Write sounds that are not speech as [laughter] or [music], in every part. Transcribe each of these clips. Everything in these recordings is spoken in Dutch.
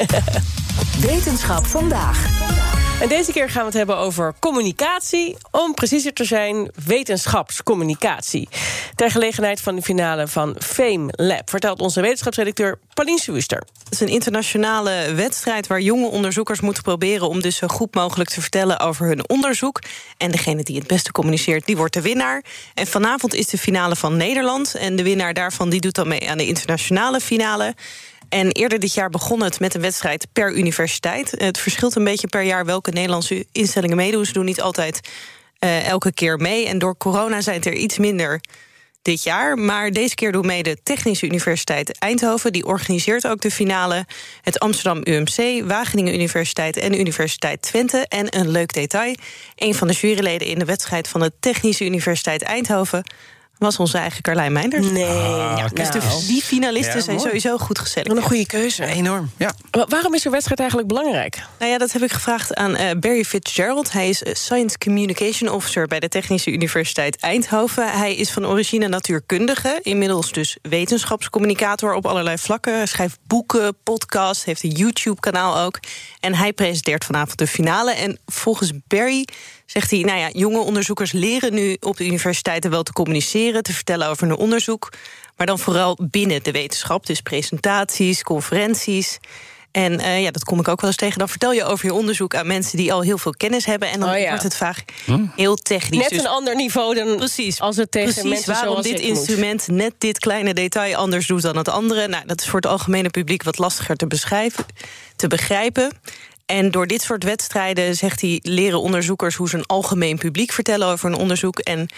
[laughs] Wetenschap vandaag. En deze keer gaan we het hebben over communicatie. Om preciezer te zijn, wetenschapscommunicatie. Ter gelegenheid van de finale van Fame Lab... vertelt onze wetenschapsredacteur Pauline Schuster. Het is een internationale wedstrijd waar jonge onderzoekers moeten proberen... om dus zo goed mogelijk te vertellen over hun onderzoek. En degene die het beste communiceert, die wordt de winnaar. En vanavond is de finale van Nederland. En de winnaar daarvan die doet dan mee aan de internationale finale... En eerder dit jaar begon het met een wedstrijd per universiteit. Het verschilt een beetje per jaar welke Nederlandse instellingen meedoen. Ze doen niet altijd uh, elke keer mee. En door corona zijn het er iets minder dit jaar. Maar deze keer doet mee de Technische Universiteit Eindhoven. Die organiseert ook de finale. Het Amsterdam UMC, Wageningen Universiteit en de Universiteit Twente. En een leuk detail. Een van de juryleden in de wedstrijd van de Technische Universiteit Eindhoven was onze eigen Carlijn Meinders. Nee. ja, dus nou. die finalisten Ja, zijn mooi. sowieso goed Wat een geselecteerd. goede keuze. Enorm, ja. Wa- Waarom is zo'n wedstrijd eigenlijk belangrijk? Nou ja, dat heb ik gevraagd aan eh, Barry Fitzgerald. Hij is eh, Science Communication Officer bij de Technische Universiteit Eindhoven. Hij is van origine natuurkundige, inmiddels dus wetenschapscommunicator op allerlei vlakken. Hij schrijft boeken, podcasts, heeft een YouTube-kanaal ook. En hij presenteert vanavond de finale. En volgens Barry zegt hij, nou ja, jonge onderzoekers leren nu op de universiteiten wel te communiceren, te vertellen over hun onderzoek. Maar dan vooral binnen de wetenschap, dus presentaties, conferenties. En eh, ja, dat kom ik ook wel eens tegen. Dan vertel je over je onderzoek aan mensen die al heel veel kennis hebben. En dan Oh ja. wordt het vaak heel technisch. Net Dus een ander niveau dan Precies. als het tegen Precies mensen waarom zoals dit ik moet. instrument net dit kleine detail anders doet dan het andere. Nou, dat is voor het algemene publiek wat lastiger te beschrijven, te begrijpen. En door dit soort wedstrijden, zegt hij, leren onderzoekers hoe ze een algemeen publiek vertellen over een onderzoek. En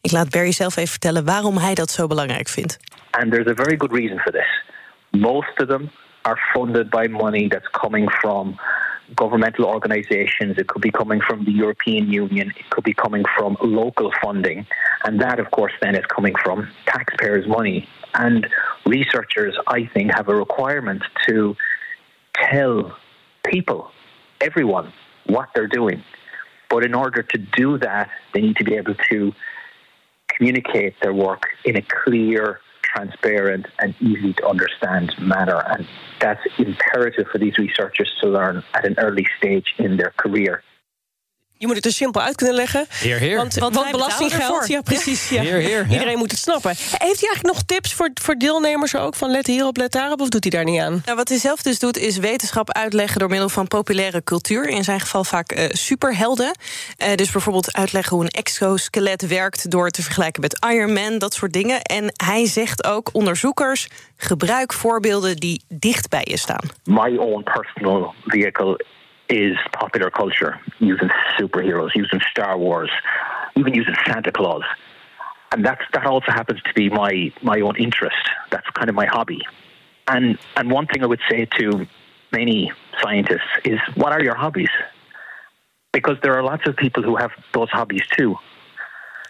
ik laat Barry zelf even vertellen waarom hij dat zo belangrijk vindt. And there's a very good reason for this. Most of them are funded by money that's coming from governmental organizations. It could be coming from the European Union. It could be coming from local funding. And that, of course, then is coming from taxpayers' money. And researchers, I think, have a requirement to tell people, everyone, what they're doing. But in order to do that, they need to be able to communicate their work in a clear, transparent, and easy to understand manner. And that's imperative for these researchers to learn at an early stage in their career. Je moet het er simpel uit kunnen leggen. Heer, heer. Want, Want belastinggeld, ja precies. Ja. Heer, heer, ja. Iedereen moet het snappen. Heeft hij eigenlijk nog tips voor, voor deelnemers ook? Van let hierop, let daarop? Of doet hij daar niet aan? Nou, wat hij zelf dus doet, is wetenschap uitleggen door middel van populaire cultuur. In zijn geval vaak eh, superhelden. Eh, dus bijvoorbeeld uitleggen hoe een exoskelet werkt door te vergelijken met Iron Man, dat soort dingen. En hij zegt ook: onderzoekers, gebruik voorbeelden die dicht bij je staan. My own personal vehicle is popular culture, using superheroes, using Star Wars, even using Santa Claus. And that's, that also happens to be my, my own interest. That's kind of my hobby. And, and one thing I would say to many scientists is what are your hobbies? Because there are lots of people who have those hobbies too.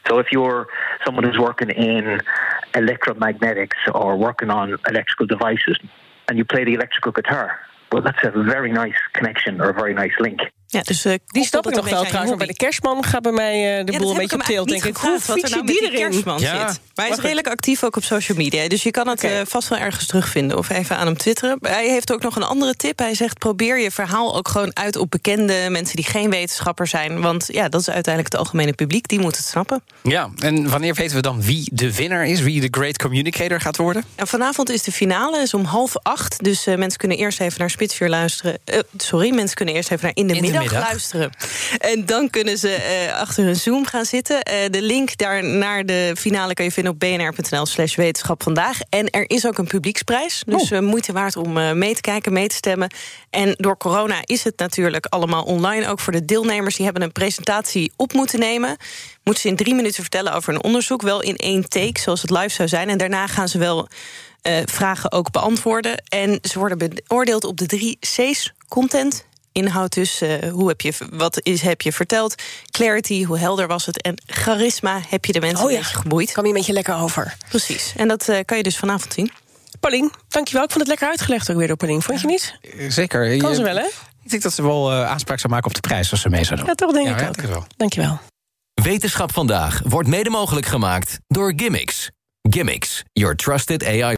So if you're someone who's working in electromagnetics or working on electrical devices and you play the electrical guitar, well, that's a very nice connection or a very nice link. Ja, dus, eh, Die nog een wel trouwens. Maar bij de kerstman gaat bij mij eh, de Ja, boel dat een beetje op tilt. Denk ik, hoe fiets je nou die erin? kerstman Ja. zit. Maar hij is redelijk actief ook op social media. Dus je kan het eh, vast wel ergens terugvinden of even aan hem twitteren. Hij heeft ook nog een andere tip. Hij zegt: probeer je verhaal ook gewoon uit op bekende mensen die geen wetenschapper zijn. Want ja, dat is uiteindelijk het algemene publiek. Die moet het snappen. Ja, en wanneer weten we dan wie de winnaar is? Wie de great communicator gaat worden? En vanavond is de finale, is om half acht. Dus eh, mensen kunnen eerst even naar Spitsvuur luisteren. Eh, sorry, mensen kunnen eerst even naar In de, In de middag, Middag. luisteren. En dan kunnen ze achter hun Zoom gaan zitten. De link daar naar de finale kan je vinden op bnr.nl slash wetenschap vandaag. En er is ook een publieksprijs. Dus eh, moeite waard om eh, mee te kijken, mee te stemmen. En door corona is het natuurlijk allemaal online. Ook voor de deelnemers die hebben een presentatie op moeten nemen. Moeten ze in drie minuten vertellen over een onderzoek. Wel in één take, zoals het live zou zijn. En daarna gaan ze wel eh, vragen ook beantwoorden. En ze worden beoordeeld op de drie C's: content, inhoud dus. Uh, hoe heb je, wat is, heb je verteld? Clarity, hoe helder was het? En charisma, heb je de mensen oh, ja. een beetje geboeid? Kwam je een beetje lekker over. Precies. En dat uh, kan je dus vanavond zien. Paulien, dankjewel. Ik vond het lekker uitgelegd ook weer door Paulien. Vond je niet? Zeker. Kan ze wel, hè? Ik denk dat ze wel uh, aanspraak zou maken op de prijs als ze mee zou doen. Ja, toch denk ja, ik ook. Wel. Dankjewel. Wetenschap vandaag wordt mede mogelijk gemaakt door Gimmicks. Gimmicks, your trusted AI.